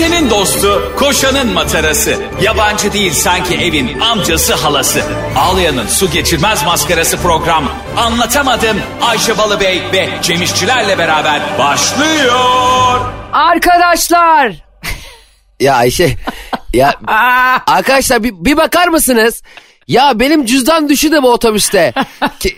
Ayşe'nin dostu, koşanın matarası. Yabancı değil sanki evin amcası halası. Ağlayan'ın su geçirmez maskarası program. Anlatamadım Ayşe Balıbey ve Cemişçilerle beraber başlıyor. Arkadaşlar. Ya Ayşe ya arkadaşlar bir, bir bakar mısınız? Ya benim cüzdan düştü de bu otobüste. Ki,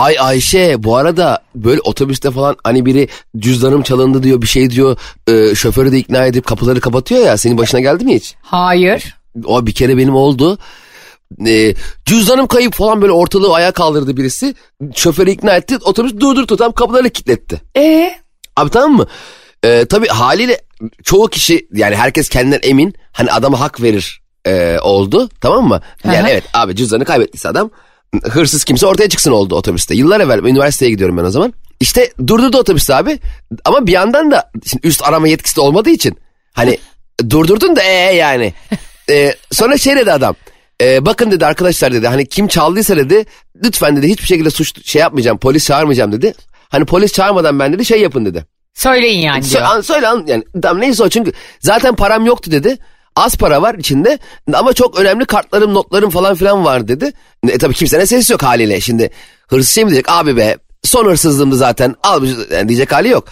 Ay Ayşe bu arada böyle otobüste falan hani biri cüzdanım çalındı diyor bir şey diyor e, şoförü de ikna edip kapıları kapatıyor ya senin başına geldi mi hiç? Hayır. O bir kere benim oldu. E, cüzdanım kayıp falan böyle ortalığı ayağa kaldırdı birisi. Şoförü ikna etti otobüs durdurdu tam kapıları kilitletti. E Abi tamam mı? Ee, tabii haliyle çoğu kişi yani herkes kendinden emin hani adama hak verir e, oldu tamam mı? Yani Aha. evet abi cüzdanı kaybettiyse adam hırsız kimse ortaya çıksın oldu otobüste. Yıllar evvel üniversiteye gidiyorum ben o zaman. İşte durdurdu otobüste abi ama bir yandan da şimdi üst arama yetkisi de olmadığı için hani durdurdun da ee yani. Ee, sonra şey dedi adam. Ee, bakın dedi arkadaşlar dedi hani kim çaldıysa dedi lütfen dedi hiçbir şekilde suç şey yapmayacağım polis çağırmayacağım dedi. Hani polis çağırmadan ben dedi şey yapın dedi. söyleyin yani Sö- diyor. an- söyle an, yani tamam neyse o çünkü zaten param yoktu dedi. Az para var içinde ama çok önemli kartlarım notlarım falan filan var dedi. E tabii kimsenin sesi yok haliyle şimdi hırsız şey mi diyecek abi be son hırsızlığımdı zaten al yani diyecek hali yok.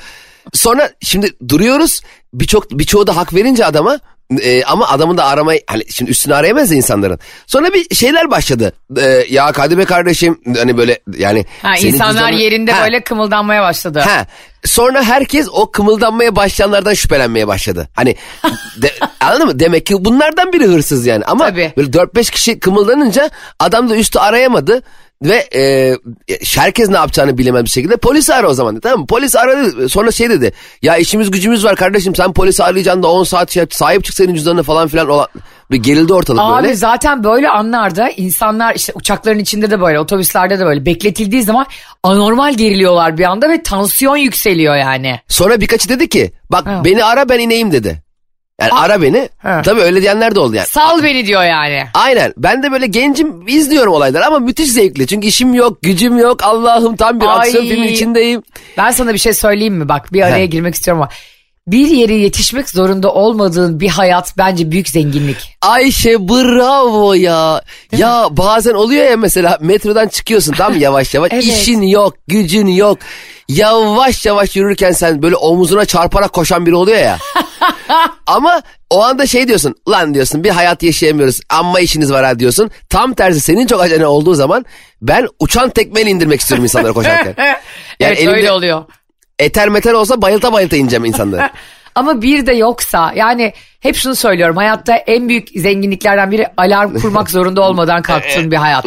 Sonra şimdi duruyoruz birçok birçoğu da hak verince adama e, ama adamın da aramayı hani şimdi üstünü arayamaz insanların. Sonra bir şeyler başladı. E, ya Kadir Bey kardeşim hani böyle yani. Ha, insanlar cüzdanın- yerinde Ha. böyle kımıldanmaya başladı. Ha. Sonra herkes o kımıldanmaya başlayanlardan şüphelenmeye başladı. Hani de, anladın mı? Demek ki bunlardan biri hırsız yani. Ama Tabii. böyle 4-5 kişi kımıldanınca adam da üstü arayamadı. Ve e, herkes ne yapacağını bilemez bir şekilde polisi ara o zaman dedi, tamam mı? Polis aradı sonra şey dedi ya işimiz gücümüz var kardeşim sen polisi arayacaksın da 10 saat şey, sahip çık senin cüzdanına falan filan olan bir gerildi ortalık Abi böyle. zaten böyle anlarda insanlar işte uçakların içinde de böyle otobüslerde de böyle bekletildiği zaman anormal geriliyorlar bir anda ve tansiyon yükseliyor yani. Sonra birkaçı dedi ki bak Ha. beni ara ben ineyim dedi. Yani ara beni. Ha. Tabii öyle diyenler de oldu yani. Sal beni diyor yani. Aynen. Ben de böyle gencim izliyorum olayları ama müthiş zevkli. Çünkü işim yok, gücüm yok. Allah'ım tam bir Ay. aksiyon filmin içindeyim. Ben sana bir şey söyleyeyim mi? Bak bir araya He. girmek istiyorum ama bir yere yetişmek zorunda olmadığın bir hayat bence büyük zenginlik. Ayşe bravo ya. Ya bazen oluyor ya mesela metrodan çıkıyorsun tam yavaş yavaş. Evet. İşin yok, gücün yok. Yavaş yavaş yürürken sen böyle omuzuna çarparak koşan biri oluyor ya. Ama o anda şey diyorsun. Lan diyorsun bir hayat yaşayamıyoruz. Amma işiniz var ha diyorsun. Tam tersi senin çok acele olduğu zaman ben uçan tekmeyle indirmek istiyorum insanları koşarken. evet elimde- öyle oluyor. Eter meter olsa bayılta bayılta ineceğim insanları. Ama bir de yoksa yani hep şunu söylüyorum hayatta en büyük zenginliklerden biri alarm kurmak zorunda olmadan kalktığın bir hayat.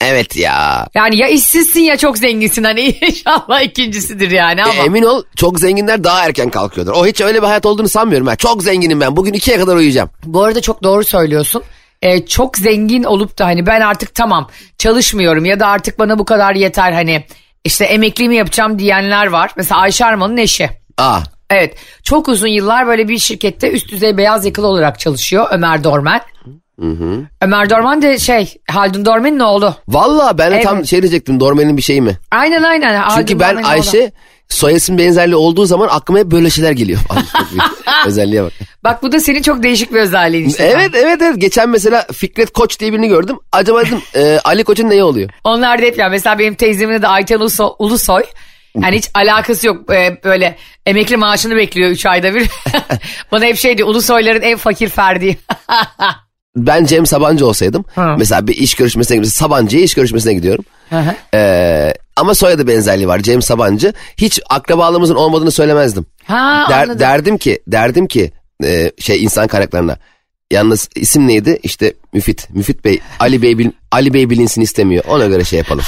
Evet ya. Yani ya işsizsin ya çok zenginsin hani inşallah ikincisidir yani ama. E, emin ol çok zenginler daha erken kalkıyordur. O hiç öyle bir hayat olduğunu sanmıyorum ben. Çok zenginim ben. Bugün ikiye kadar uyuyacağım. Bu arada çok doğru söylüyorsun. Ee, çok zengin olup da hani ben artık tamam çalışmıyorum ya da artık bana bu kadar yeter hani işte emekliliğimi yapacağım diyenler var. Mesela Ayşe Arman'ın eşi. Aa. Evet çok uzun yıllar böyle bir şirkette üst düzey beyaz yakalı olarak çalışıyor Ömer Dormen. Ömer Dorman de şey Haldun Dormen'in oğlu. Valla ben de Evet. tam şey diyecektim. Dormen'in bir şeyi mi? Aynen aynen. Haldun Çünkü ben Dormen'in oğlu. Ayşe soy isim benzerliği olduğu zaman aklıma hep böyle şeyler geliyor. Özelliğe bak. Bak bu da senin çok değişik bir özelliğin işte. Evet evet evet. Geçen mesela Fikret Koç diye birini gördüm. Acaba dedim e, Ali Koç'un neyi oluyor? Onlar da hep yani mesela benim teyzemin adı Ayten Uluso- Ulusoy. Yani hiç alakası yok Ee, böyle emekli maaşını bekliyor 3 ayda bir. Bana hep şey diyor Ulusoyların en fakir ferdi. Ben Cem Sabancı olsaydım. Ha. Mesela bir iş görüşmesine gidiyorum. Sabancı'ya iş görüşmesine gidiyorum. Ee, ama soyadı benzerliği var. Cem Sabancı. Hiç akrabalığımızın olmadığını söylemezdim. ha Der- anladım. derdim ki derdim ki e, şey insan kaynaklarına yalnız isim neydi işte Müfit Müfit Bey Ali Bey bil- Ali Bey bilinsin istemiyor ona göre şey yapalım.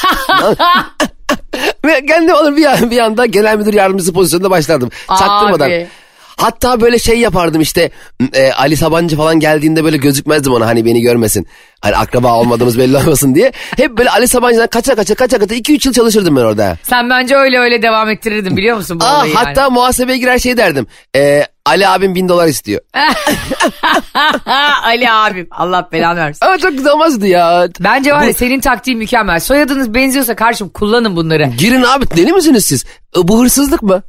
Kendim olur bir, bir anda genel müdür yardımcısı pozisyonunda başlardım. Çaktırmadan. Hatta böyle şey yapardım işte e, Ali Sabancı falan geldiğinde böyle gözükmezdim ona hani beni görmesin. Hani akraba olmadığımız belli olmasın diye. Hep böyle Ali Sabancı'dan kaça kaça kaça kaça 2-3 yıl çalışırdım ben orada. Sen bence öyle öyle devam ettirirdin biliyor musun bu Aa, olayı yani? hatta muhasebeye girer şey derdim. E, Ali abim bin dolar istiyor. Ali abim Allah belanı versin. Ama çok güzel olmazdı ya. Bence var ya Bu- senin taktiğin mükemmel. Soyadınız benziyorsa karşım kullanın bunları. Girin abi deli misiniz siz? E, Bu hırsızlık mı?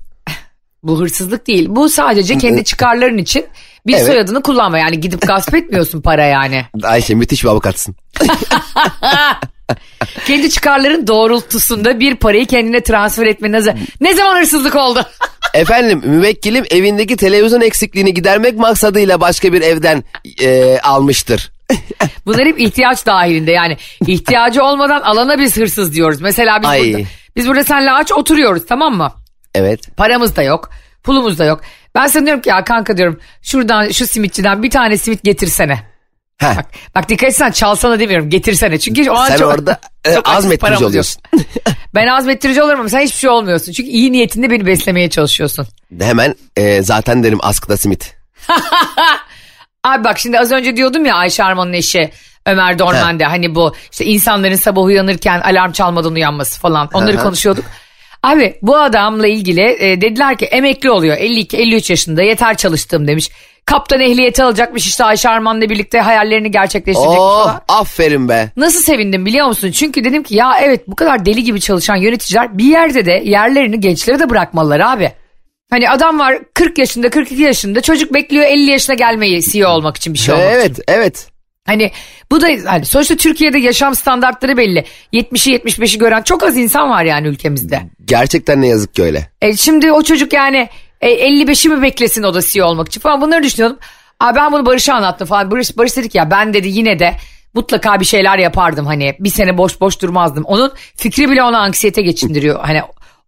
Bu hırsızlık değil. Bu sadece kendi çıkarların için bir Evet. soyadını kullanma. Yani gidip gasp etmiyorsun para yani. Ayşe müthiş bir avukatsın. Kendi çıkarların doğrultusunda bir parayı kendine transfer etme ne, ne zaman hırsızlık oldu? Efendim müvekkilim evindeki televizyon eksikliğini gidermek maksadıyla başka bir evden e, almıştır. Bunlar hep ihtiyaç dahilinde yani ihtiyacı olmadan alana biz hırsız diyoruz. Mesela biz Ay. burada, biz burada seninle aç oturuyoruz tamam mı? Evet. Paramız da yok. Pulumuz da yok. Ben sana diyorum ki ya kanka diyorum şuradan şu simitçiden bir tane simit getirsene. Heh, Bak, bak dikkat etsen çalsana demiyorum getirsene. Çünkü o an sen çok, orada e, çok azmettirici oluyorsun. Ben azmettirici olurum ama sen hiçbir şey olmuyorsun. Çünkü iyi niyetinde beni beslemeye çalışıyorsun. Hemen e, zaten derim askıda simit. Abi bak şimdi az önce diyordum ya Ayşe Arman'ın eşi Ömer Dormen'de hani bu işte insanların sabah uyanırken alarm çalmadan uyanması falan onları konuşuyorduk. Abi bu adamla ilgili e, dediler ki emekli oluyor 52-53 yaşında yeter çalıştım demiş. Kaptan ehliyeti alacakmış işte Ayşe Arman'la birlikte hayallerini gerçekleştirecekmiş Oh falan. aferin be. Nasıl sevindim biliyor musun? Çünkü dedim ki ya evet bu kadar deli gibi çalışan yöneticiler bir yerde de yerlerini gençlere de bırakmalılar abi. Hani adam var 40 yaşında 42 yaşında çocuk bekliyor 50 yaşına gelmeyi CEO olmak için bir şey olmak için. Evet evet. Hani bu da hani sonuçta Türkiye'de yaşam standartları belli. 70'i 75'i gören çok az insan var yani ülkemizde. Gerçekten ne yazık ki öyle. E şimdi o çocuk yani e, 55'i mi beklesin o da CEO olmak için falan bunları düşünüyordum. Abi ben bunu Barış'a anlattım falan. Barış, Barış dedik ya ben dedi yine de mutlaka bir şeyler yapardım hani bir sene boş boş durmazdım. Onun fikri bile ona anksiyete geçindiriyor. Hani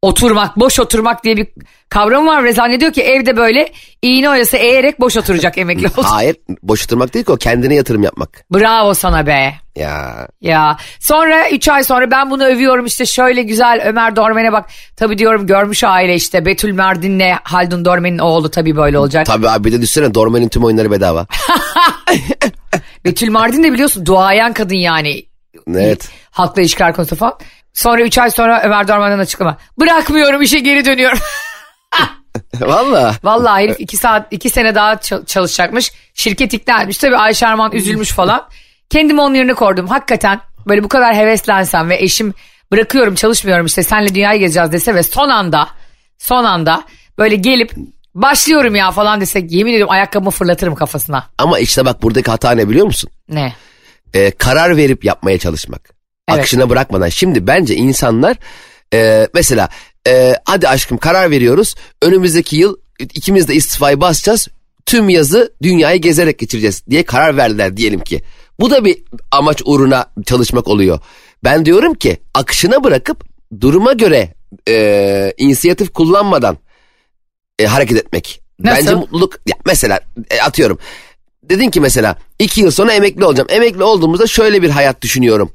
oturmak, boş oturmak diye bir kavram var ve zannediyor ki evde böyle iğne oyası eğerek boş oturacak emekli olacak. Hayır boş oturmak değil ki o kendine yatırım yapmak. Bravo sana be. Ya Ya sonra 3 ay sonra ben bunu övüyorum işte şöyle güzel Ömer Dormen'e bak. Tabii diyorum görmüş aile işte Betül Mardin'le Haldun Dormen'in oğlu tabii böyle olacak. tabii abi bir de düşsene Dormen'in tüm oyunları bedava. Betül Mardin de biliyorsun duayen kadın yani. Evet. Halkla ilişkiler konusu falan. Sonra 3 ay sonra Ömer Dormen'den açıklama. Bırakmıyorum işe geri dönüyorum. Valla. Vallahi herif 2 saat 2 sene daha çal- çalışacakmış. Şirket ikna etmiş. Tabii Ayşe Arman üzülmüş falan. Kendimi onun yerine koydum. Hakikaten böyle bu kadar heveslensem ve eşim bırakıyorum çalışmıyorum işte senle dünyayı gezeceğiz dese ve son anda son anda böyle gelip başlıyorum ya falan desek yemin ediyorum ayakkabımı fırlatırım kafasına. Ama işte bak buradaki hata ne biliyor musun? Ne? Ee, karar verip yapmaya çalışmak. Evet. Akışına bırakmadan. Şimdi bence insanlar e, mesela e, hadi aşkım karar veriyoruz. Önümüzdeki yıl ikimiz de istifayı basacağız. Tüm yazı dünyayı gezerek geçireceğiz diye karar verdiler diyelim ki. Bu da bir amaç uğruna çalışmak oluyor. Ben diyorum ki akışına bırakıp duruma göre e, inisiyatif kullanmadan e, hareket etmek. Nasıl? Bence mutluluk ya mesela e, atıyorum. Dedin ki mesela iki yıl sonra emekli olacağım. Emekli olduğumuzda şöyle bir hayat düşünüyorum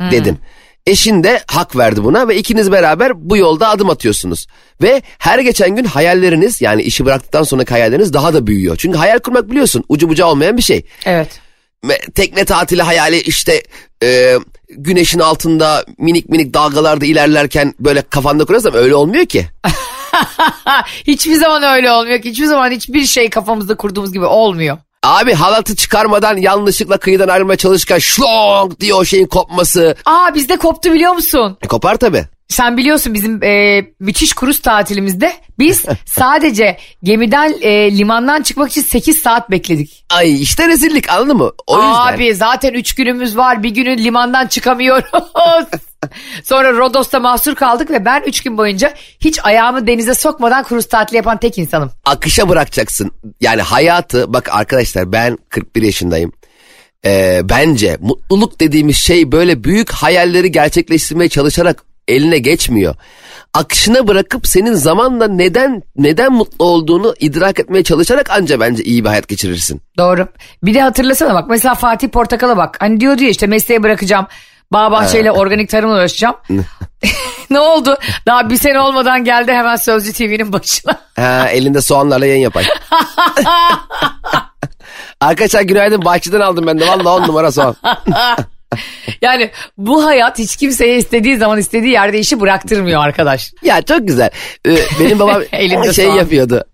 dedin. Eşin de hak verdi buna ve ikiniz beraber bu yolda adım atıyorsunuz. Ve her geçen gün hayalleriniz yani işi bıraktıktan sonraki hayalleriniz daha da büyüyor. Çünkü hayal kurmak biliyorsun ucu bucağı olmayan bir şey. Evet. Tekne tatili hayali işte e, güneşin altında minik minik dalgalarda ilerlerken böyle kafanda kuruyorsam öyle olmuyor ki. hiçbir zaman öyle olmuyor ki. Hiçbir zaman hiçbir şey kafamızda kurduğumuz gibi olmuyor. Abi halatı çıkarmadan yanlışlıkla kıyıdan ayrılmaya çalışırken şlong diye o şeyin kopması. Aa bizde koptu biliyor musun? E, kopar tabii. Sen biliyorsun bizim e, müthiş kruz tatilimizde biz sadece gemiden e, limandan çıkmak için 8 saat bekledik. Ay işte rezillik anladın mı? O yüzden. Abi zaten 3 günümüz var bir günün limandan çıkamıyoruz. Sonra Rodos'ta mahsur kaldık ve ben 3 gün boyunca hiç ayağımı denize sokmadan kruz tatili yapan tek insanım. akışa bırakacaksın. Yani hayatı bak arkadaşlar ben 41 yaşındayım. Ee, bence mutluluk dediğimiz şey böyle büyük hayalleri gerçekleştirmeye çalışarak eline geçmiyor. Akışına bırakıp senin zamanla neden neden mutlu olduğunu idrak etmeye çalışarak anca bence iyi bir hayat geçirirsin. Doğru. Bir de hatırlasana bak mesela Fatih Portakal'a bak. Hani diyordu ya işte mesleği bırakacağım. Bağ bahçeyle organik tarımla uğraşacağım. ne oldu? Daha bir sene olmadan geldi hemen Sözcü TV'nin başına. Ha, elinde soğanlarla yayın yapay. Arkadaşlar günaydın bahçeden aldım ben de valla on numara soğan. yani bu hayat hiç kimseye istediği zaman istediği yerde işi bıraktırmıyor arkadaş. Ya çok güzel. Ee, benim babam Elinde şey soğan. yapıyordu.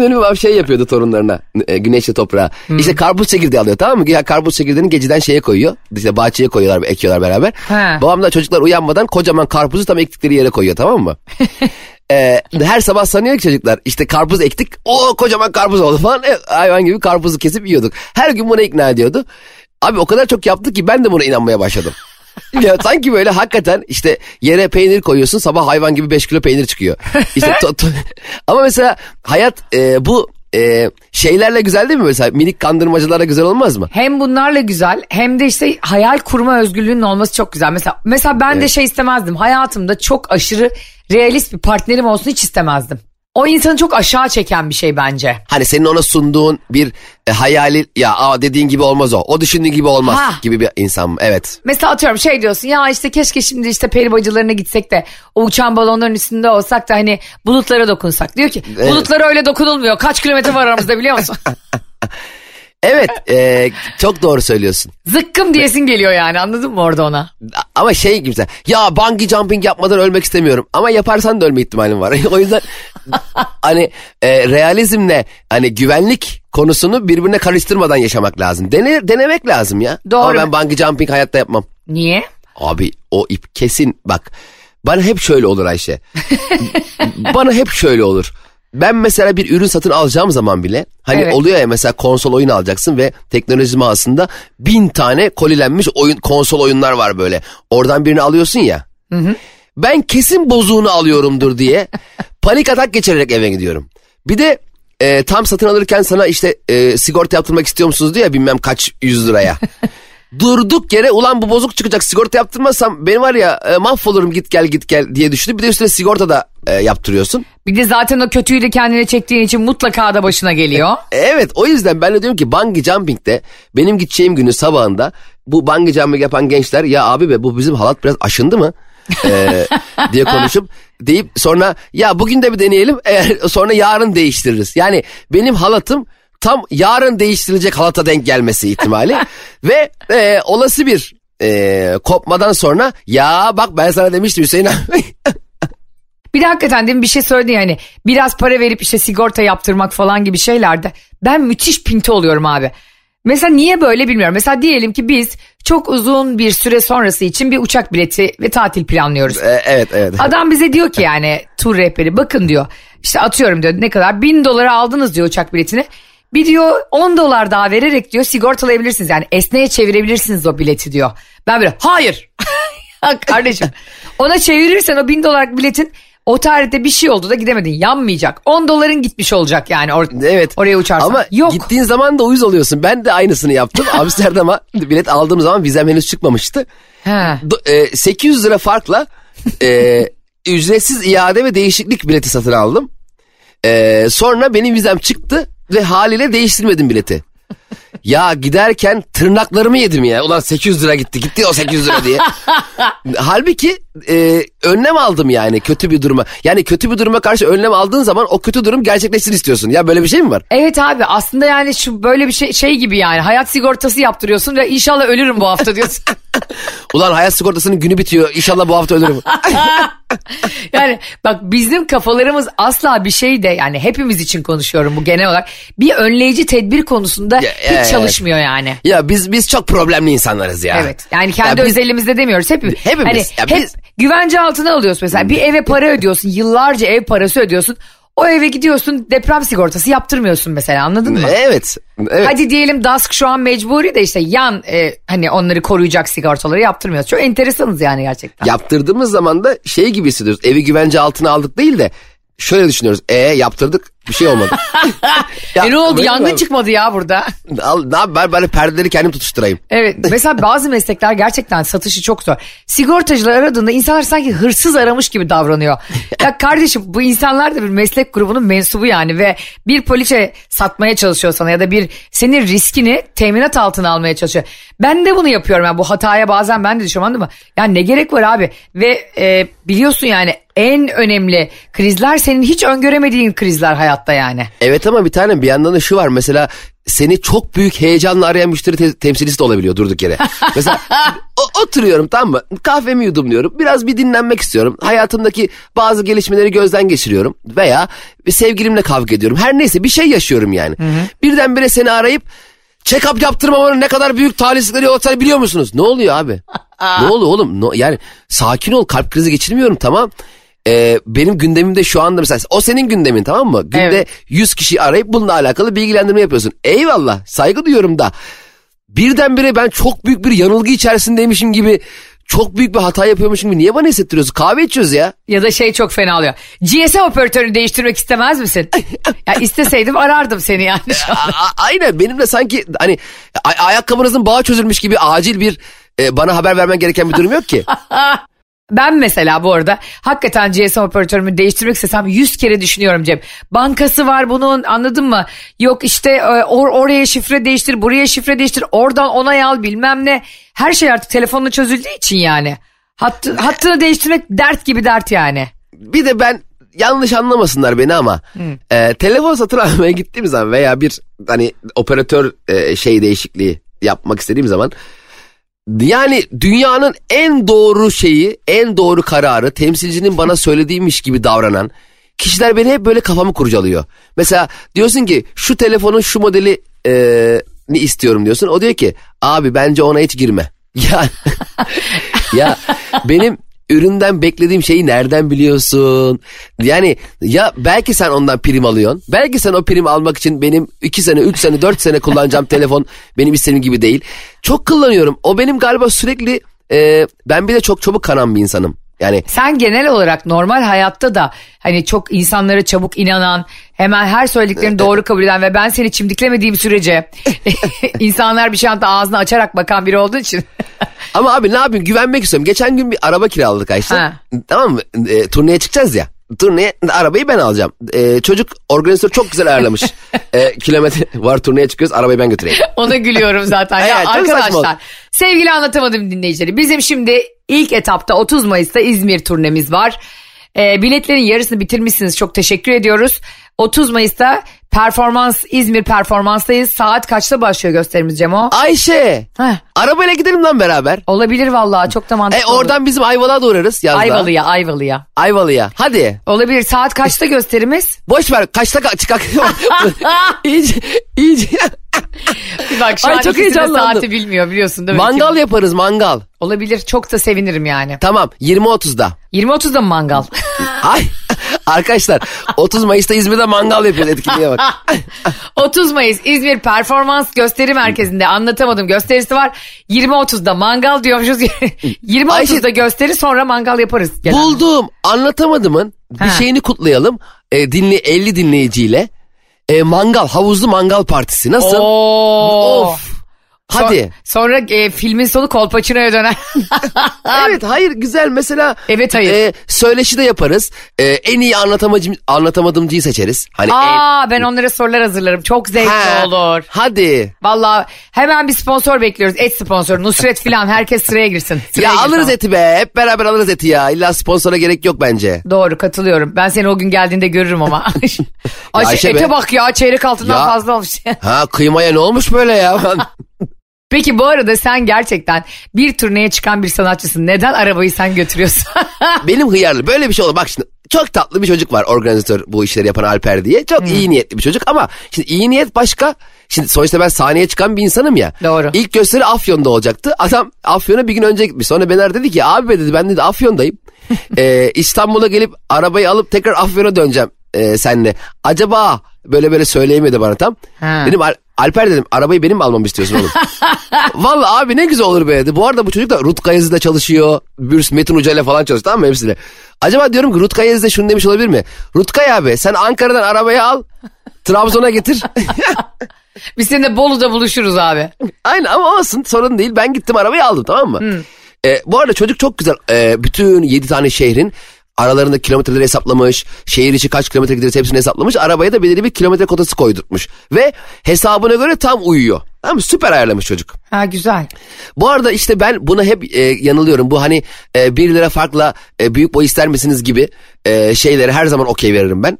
Benim babam şey yapıyordu torunlarına e, güneşle toprağa. İşte karpuz çekirdeği alıyor tamam mı? Ya karpuz çekirdeğini geceden şeye koyuyor. İşte bahçeye koyuyorlar ekiyorlar beraber. He. Babam da çocuklar uyanmadan kocaman karpuzu tam ektikleri yere koyuyor tamam mı? e, her sabah sanıyor ki çocuklar işte karpuz ektik o kocaman karpuz oldu falan E, hayvan gibi karpuzu kesip yiyorduk. Her gün buna ikna ediyordu. Abi o kadar çok yaptı ki ben de buna inanmaya başladım. ya sanki böyle hakikaten işte yere peynir koyuyorsun sabah hayvan gibi 5 kilo peynir çıkıyor. İşte to- to- ama mesela hayat e, bu e, şeylerle güzel değil mi mesela minik kandırmacılarla güzel olmaz mı? Hem bunlarla güzel hem de işte hayal kurma özgürlüğünün olması çok güzel. Mesela mesela ben de şey istemezdim. Hayatımda çok aşırı realist bir partnerim olsun hiç istemezdim. O insanı çok aşağı çeken bir şey bence. Hani senin ona sunduğun bir e, hayali ya aa dediğin gibi olmaz o. O düşündüğün gibi olmaz Ha. gibi bir insan mı? Evet. Mesela atıyorum şey diyorsun ya işte keşke şimdi işte peri bacılarına gitsek de o uçan balonların üstünde olsak da hani bulutlara dokunsak. Diyor ki Evet. bulutlara öyle dokunulmuyor. Kaç kilometre var aramızda biliyor musun? Evet e, çok doğru söylüyorsun. Zıkkım diyesin geliyor yani anladın mı orada ona? Ama şey gibi mesela, ya bungee jumping yapmadan ölmek istemiyorum. Ama yaparsan da ölme ihtimalin var. o yüzden hani e, realizmle hani güvenlik konusunu birbirine karıştırmadan yaşamak lazım. Dene, denemek lazım ya. Doğru. Ama ben bungee jumping hayatta yapmam. Niye? Abi o ip kesin bak bana hep şöyle olur Ayşe. bana hep şöyle olur. Ben mesela bir ürün satın alacağım zaman bile hani Evet. oluyor ya mesela konsol oyun alacaksın ve teknoloji mağazasında bin tane kolilenmiş oyun konsol oyunlar var böyle. Oradan birini alıyorsun ya. Ben kesin bozuğunu alıyorumdur diye panik atak geçirerek eve gidiyorum. Bir de e, tam satın alırken sana işte e, sigorta yaptırmak istiyor musunuz diyor ya bilmem kaç yüz liraya. Durduk yere ulan bu bozuk çıkacak sigorta yaptırmazsam benim var ya e, mahvolurum git gel git gel diye düşünüp bir de üstüne sigorta da e, yaptırıyorsun. Bir de zaten o kötüyü de kendine çektiğin için mutlaka da başına geliyor. E, Evet o yüzden ben de diyorum ki bungee jumping'de benim gideceğim günün sabahında bu bungee jumping yapan gençler ya abi be bu bizim halat biraz aşındı mı? Ee, diye konuşup deyip sonra ya bugün de bir deneyelim eğer sonra yarın değiştiririz. Yani benim halatım tam yarın değiştirilecek halata denk gelmesi ihtimali ve e, olası bir e, kopmadan sonra ya bak ben sana demiştim Hüseyin abi. Bir de hakikaten demin bir şey söyledin yani biraz para verip işte sigorta yaptırmak falan gibi şeylerde ben müthiş pinti oluyorum abi. Mesela niye böyle bilmiyorum. Mesela diyelim ki biz çok uzun bir süre sonrası için bir uçak bileti ve tatil planlıyoruz. E, evet evet. Adam bize diyor ki yani tur rehberi bakın diyor işte atıyorum diyor ne kadar bin dolara aldınız diyor uçak biletini. Bir diyor 10 dolar daha vererek diyor sigortalayabilirsiniz yani esneye çevirebilirsiniz o bileti diyor. Ben böyle hayır kardeşim ona çevirirsen o bin dolarlık biletin o tarihte bir şey oldu da gidemedin yanmayacak 10 doların gitmiş olacak yani or- Evet. oraya uçarsan. Ama Yok. gittiğin zaman da uyuz oluyorsun. Ben de aynısını yaptım. Amsterdam'a bilet aldığım zaman vizem henüz çıkmamıştı. Ha. Do- e, 800 lira farkla e, ücretsiz iade ve değişiklik bileti satın aldım. E, sonra benim vizem çıktı ve haliyle değiştirmedim bileti. Ya giderken tırnaklarımı yedim ya. Ulan 800 lira gitti. Gitti o 800 lira diye. Halbuki e, önlem aldım yani kötü bir duruma. Yani kötü bir duruma karşı önlem aldığın zaman o kötü durum gerçekleşsin istiyorsun. Ya böyle bir şey mi var? Evet abi aslında yani şu böyle bir şey şey gibi yani hayat sigortası yaptırıyorsun ve inşallah ölürüm bu hafta diyorsun. Ulan hayat sigortasının günü bitiyor. İnşallah bu hafta ölürüm. yani bak bizim kafalarımız asla bir şey de yani hepimiz için konuşuyorum bu genel olarak bir önleyici tedbir konusunda Ya, hiç. Çalışmıyor yani. ya biz biz çok problemli insanlarız ya. Evet. Yani kendi Ya biz- özelimizde demiyoruz. Hep, Hepimiz. Hani Ya hep biz- güvence altına alıyorsun mesela. Bir eve para ödüyorsun. Yıllarca ev parası ödüyorsun. O eve gidiyorsun deprem sigortası yaptırmıyorsun mesela anladın mı? Evet. Evet. Hadi diyelim DASK şu an mecburi de işte yan e, hani onları koruyacak sigortaları yaptırmıyoruz. Çok enteresanız yani gerçekten. Yaptırdığımız zaman da şey gibi hissediyoruz. Evi güvence altına aldık değil de şöyle düşünüyoruz. E yaptırdık bir şey olmadı. Ya, e ne oldu yangın mi? çıkmadı ya burada. Al, ne yap ben böyle perdeleri kendim tutuşturayım. Evet mesela bazı meslekler gerçekten satışı çok zor. Sigortacılar aradığında insanlar sanki hırsız aramış gibi davranıyor. Ya kardeşim bu insanlar da bir meslek grubunun mensubu yani ve bir poliçe satmaya çalışıyor sana ya da bir senin riskini teminat altına almaya çalışıyor. Ben de bunu yapıyorum yani bu hataya bazen ben de düşüyorum anladın mı? Yani ne gerek var abi ve e, biliyorsun yani en önemli krizler senin hiç öngöremediğin krizler hayatta yani. Evet ama bir tane bir yandan da şu var mesela seni çok büyük heyecanla arayan müşteri te- temsilcisi de olabiliyor durduk yere. Mesela o- oturuyorum tamam mı kahvemi yudumluyorum biraz bir dinlenmek istiyorum. Hayatımdaki bazı gelişmeleri gözden geçiriyorum veya sevgilimle kavga ediyorum. Her neyse bir şey yaşıyorum yani. Birdenbire seni arayıp check-up yaptırmamanın ne kadar büyük talihsizlikleri yol açar biliyor musunuz? Ne oluyor abi? ne oluyor oğlum? No- yani sakin ol kalp krizi geçirmiyorum tamam. E, benim gündemimde şu anda mesela o senin gündemin tamam mı? Günde Evet. 100 kişi arayıp bununla alakalı bilgilendirme yapıyorsun. Eyvallah saygı duyuyorum da birdenbire ben çok büyük bir yanılgı içerisindeymişim gibi çok büyük bir hata yapıyormuşum gibi niye bana hissettiriyorsun? Kahve içiyoruz ya. Ya da şey çok fena oluyor. GSM operatörünü değiştirmek istemez misin? ya isteseydim arardım seni yani. şu an. A- a- aynen benim de sanki hani ayakkabınızın bağı çözülmüş gibi acil bir e, bana haber vermen gereken bir durum yok ki. Ben mesela bu arada hakikaten GSM operatörümü değiştirmek istesem 100 kere düşünüyorum Cem. Bankası var bunun anladın mı? Yok işte e, or- oraya şifre değiştir, buraya şifre değiştir, oradan onay al bilmem ne. Her şey artık telefonla çözüldüğü için yani. Hattı, hattını değiştirmek dert gibi dert yani. Bir de ben yanlış anlamasınlar beni ama e, telefon satın almaya gittiğim zaman veya bir hani operatör e, şey değişikliği yapmak istediğim zaman yani dünyanın en doğru şeyi, en doğru kararı temsilcinin bana söylediğiymiş gibi davranan kişiler beni hep böyle kafamı kurcalıyor. Mesela diyorsun ki şu telefonun şu modeli e, ni istiyorum diyorsun. O diyor ki abi bence ona hiç girme. Ya, ya benim üründen beklediğim şeyi nereden biliyorsun? Yani ya belki sen ondan prim alıyorsun. Belki sen o prim almak için benim 2 sene, 3 sene, 4 sene kullanacağım telefon benim istediğim gibi değil. Çok kullanıyorum. O benim galiba sürekli e, ben bir de çok çabuk kanan bir insanım. Yani Sen genel olarak normal hayatta da hani çok insanlara çabuk inanan, hemen her söylediklerini doğru kabul eden ve ben seni çimdiklemediğim sürece insanlar bir şey anda ağzını açarak bakan biri olduğu için. ama abi ne yapayım güvenmek istiyorum. Geçen gün bir araba kiraladık Ayşe. Ha. Tamam mı? E, turneye çıkacağız ya. Turneye arabayı ben alacağım. E, çocuk organizatör çok güzel ayarlamış. e, kilometre var turneye çıkıyoruz arabayı ben götüreyim. Ona gülüyorum zaten. ya Evet, arkadaşlar sevgili anlatamadım dinleyicileri. Bizim şimdi ilk etapta 30 Mayıs'ta İzmir turnemiz var. Ee, biletlerin yarısını bitirmişsiniz. Çok teşekkür ediyoruz. 30 Mayıs'ta performans İzmir performanstayız. Saat kaçta başlıyor gösterimiz Cemo? Ayşe Heh, arabayla gidelim lan beraber. olabilir vallahi çok da mantıklı. E oradan bizim Ayvalık'a da uğrarız yazda. Ayvalı'ya Ayvalı'ya. Ayvalı'ya. Hadi. Olabilir. Saat kaçta gösterimiz? Boş ver. Kaçta ka- çıkak? iyice, iyice. Bak şu Ay, an çok ikisi de saati bilmiyor biliyorsun değil mi? mangal yaparız mangal. Olabilir. Çok da sevinirim yani. Tamam 20-30'da. 20.30'da mı mangal? Ay arkadaşlar 30 Mayıs'ta İzmir'de mangal yapıyoruz etkinliğe bak. 30 Mayıs İzmir Performans Gösteri Merkezi'nde anlatamadım gösterisi var. 20.30'da mangal diyormuşuz. 20.30'da gösteri sonra mangal yaparız. genelde. Buldum anlatamadımın bir Ha. şeyini kutlayalım. E, dinle 50 dinleyiciyle. E, mangal havuzlu mangal partisi nasıl? Oo. Of. Hadi. So- sonra e, filmin sonu Kolpaçino'ya döner. Evet hayır güzel mesela. Evet, hayır. E, söyleşi de yaparız. E, en iyi anlatamacı, anlatamadımcıyı seçeriz. Hani en, Aa ben onlara sorular hazırlarım. Çok zevkli Ha, olur. Hadi. Valla hemen bir sponsor bekliyoruz. Et sponsoru. Nusret filan herkes sıraya girsin. Sıraya Ya girsin. alırız eti be. Hep beraber alırız eti ya. İlla sponsora gerek yok bence. Doğru katılıyorum. Ben seni o gün geldiğinde görürüm ama. Ay, Ayşe ete be. bak ya çeyrek altından Ya. fazla olmuş. Ha kıymaya ne olmuş böyle ya? Peki bu arada sen gerçekten bir turneye çıkan bir sanatçısın. Neden arabayı sen götürüyorsun? Benim hıyarlı böyle bir şey olur. Bak şimdi çok tatlı bir çocuk var organizatör bu işleri yapan Alper diye. Çok Hmm. iyi niyetli bir çocuk ama şimdi iyi niyet başka. Şimdi sonuçta ben sahneye çıkan bir insanım ya. Doğru. İlk gösteri Afyon'da olacaktı. Adam Afyon'a bir gün önce gitmiş. Sonra Bener dedi ki abi be dedi ben dedi Afyon'dayım. Ee, İstanbul'a gelip arabayı alıp tekrar Afyon'a döneceğim e, senle. Acaba böyle böyle söyleyemedi bana tam. Ha. Dedim Alper dedim arabayı benim mi almamı istiyorsun oğlum? Vallahi abi ne güzel olur be dedi. Bu arada bu çocuk da Rutka Yazı'da çalışıyor. Bir Metin Hoca ile falan çalışıyor tamam mı hepsiyle. Acaba diyorum ki Rutka Yazı'da şunu demiş olabilir mi? Rutkay abi sen Ankara'dan arabayı al. Trabzon'a getir. Biz seninle Bolu'da buluşuruz abi. Aynen ama olsun sorun değil. Ben gittim arabayı aldım tamam mı? Ee, bu arada çocuk çok güzel. Ee, bütün 7 tane şehrin aralarında kilometreleri hesaplamış. Şehir içi kaç kilometre gideriz hepsini hesaplamış. Arabaya da belirli bir kilometre kotası koydurtmuş. Ve hesabına göre tam uyuyor. Tamam? Süper ayarlamış çocuk. Ha güzel. Bu arada işte ben buna hep e, yanılıyorum. Bu hani e, 1 lira farkla e, büyük boy ister misiniz gibi e, şeylere her zaman okey veririm ben.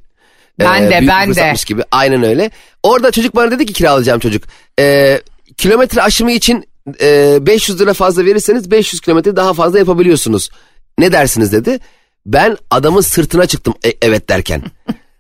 E, Ben de, büyük ben de. gibi. Aynen öyle. Orada çocuk bana dedi ki kiralayacağım çocuk. E, kilometre aşımı için e, 500 lira fazla verirseniz 500 kilometre daha fazla yapabiliyorsunuz. Ne dersiniz dedi. Ben adamın sırtına çıktım e- evet derken.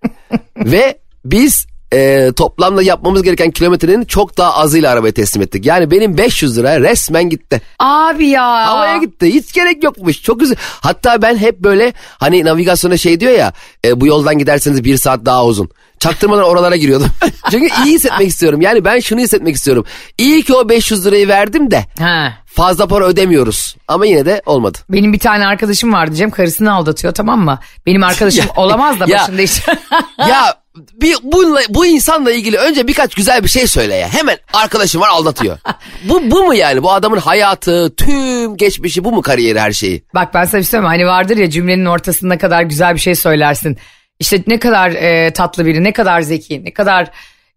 Ve biz e, toplamda yapmamız gereken kilometrenin çok daha azıyla arabayı teslim ettik. Yani benim 500 lira resmen gitti. Abi ya. Havaya gitti. Hiç gerek yokmuş. Çok güzel. Hatta ben hep böyle hani navigasyona şey diyor ya e, bu yoldan giderseniz bir saat daha uzun. Çaktırmadan oralara giriyordum. Çünkü iyi hissetmek istiyorum. Yani ben şunu hissetmek istiyorum. İyi ki o 500 lirayı verdim de Ha. fazla para ödemiyoruz. Ama yine de olmadı. Benim bir tane arkadaşım vardı Cem karısını aldatıyor tamam mı? Benim arkadaşım olamaz da Ya. başında işte. ya bir bununla, bu insanla ilgili önce birkaç güzel bir şey söyle ya. Hemen arkadaşım var aldatıyor. bu bu mu yani? Bu adamın hayatı, tüm geçmişi bu mu kariyeri her şeyi? Bak ben sana bir şey söyleyeyim? Hani vardır ya cümlenin ortasında kadar güzel bir şey söylersin. İşte ne kadar e, tatlı biri, ne kadar zeki, ne kadar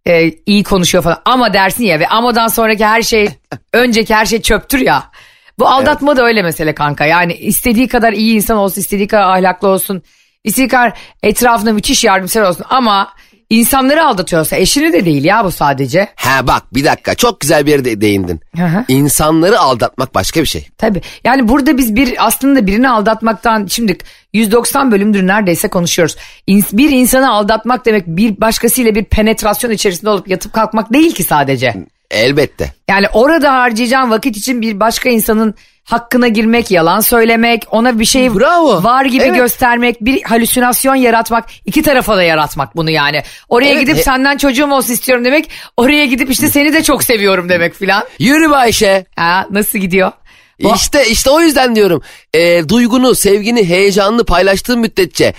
e, iyi konuşuyor falan. Ama dersin ya ve amadan sonraki her şey, önceki her şey çöptür ya. Bu aldatma da öyle mesele kanka. Yani istediği kadar iyi insan olsun, istediği kadar ahlaklı olsun, istediği kadar etrafında müthiş yardımsever olsun. Ama insanları aldatıyorsa eşini de değil ya bu sadece. Ha bak bir dakika çok güzel bir yere de- değindin. Hı hı. İnsanları aldatmak başka bir şey. Tabii. Yani burada biz bir aslında birini aldatmaktan şimdi 190 bölümdür neredeyse konuşuyoruz. Bir insanı aldatmak demek bir başkasıyla bir penetrasyon içerisinde olup yatıp kalkmak değil ki sadece. Elbette. Yani orada harcayacağın vakit için bir başka insanın hakkına girmek, yalan söylemek, ona bir şey Bravo. var gibi Evet. göstermek, bir halüsinasyon yaratmak, iki tarafa da yaratmak bunu yani. Oraya Evet, gidip he- senden çocuğum olsun istiyorum demek, oraya gidip işte seni de çok seviyorum demek filan. Yürü be Ayşe. Ha, nasıl gidiyor? Bu- İşte işte o yüzden diyorum. Ee, duygunu, sevgini, heyecanını paylaştığın müddetçe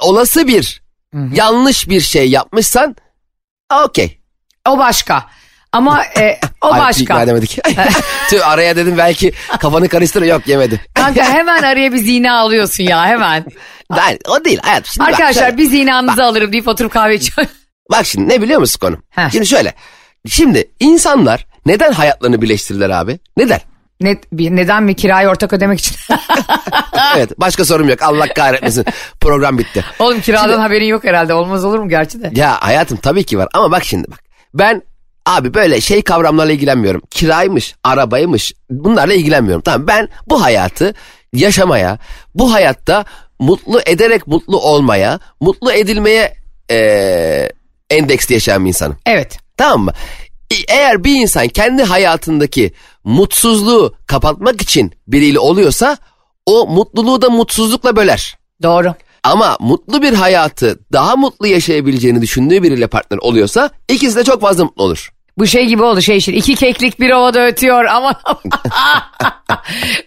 olası bir yanlış bir şey yapmışsan okey. O başka. Ama e, o Ay, başka. ikna edemedik. Tüh araya dedim belki kafanı karıştır yok yemedi. Kanka hemen araya bir zina alıyorsun ya hemen. Ben, o değil hayatım. Şimdi bak Arkadaşlar şöyle. bir zinanızı alırım deyip oturup kahve içiyorum. Bak şimdi ne biliyor musun konu? Heh. Şimdi şöyle. Şimdi insanlar neden hayatlarını birleştirirler abi? Neden? ne, neden mi kirayı ortak ödemek için? evet başka sorum yok. Allah kahretmesin. Program bitti. Oğlum kiradan haberin yok herhalde. Olmaz olur mu gerçi de? Ya hayatım tabii ki var ama bak şimdi bak. Ben abi böyle şey kavramlarla ilgilenmiyorum. Kiraymış, arabaymış bunlarla ilgilenmiyorum. Tamam ben bu hayatı yaşamaya, bu hayatta mutlu ederek mutlu olmaya, mutlu edilmeye eee endeksli yaşayan bir insanım. Evet. Tamam mı? E- Eğer bir insan kendi hayatındaki mutsuzluğu kapatmak için biriyle oluyorsa o mutluluğu da mutsuzlukla böler. Doğru. Ama mutlu bir hayatı daha mutlu yaşayabileceğini düşündüğü biriyle partner oluyorsa ikisi de çok fazla mutlu olur. Bu şey gibi oldu şey işte iki keklik bir ovada ötüyor ama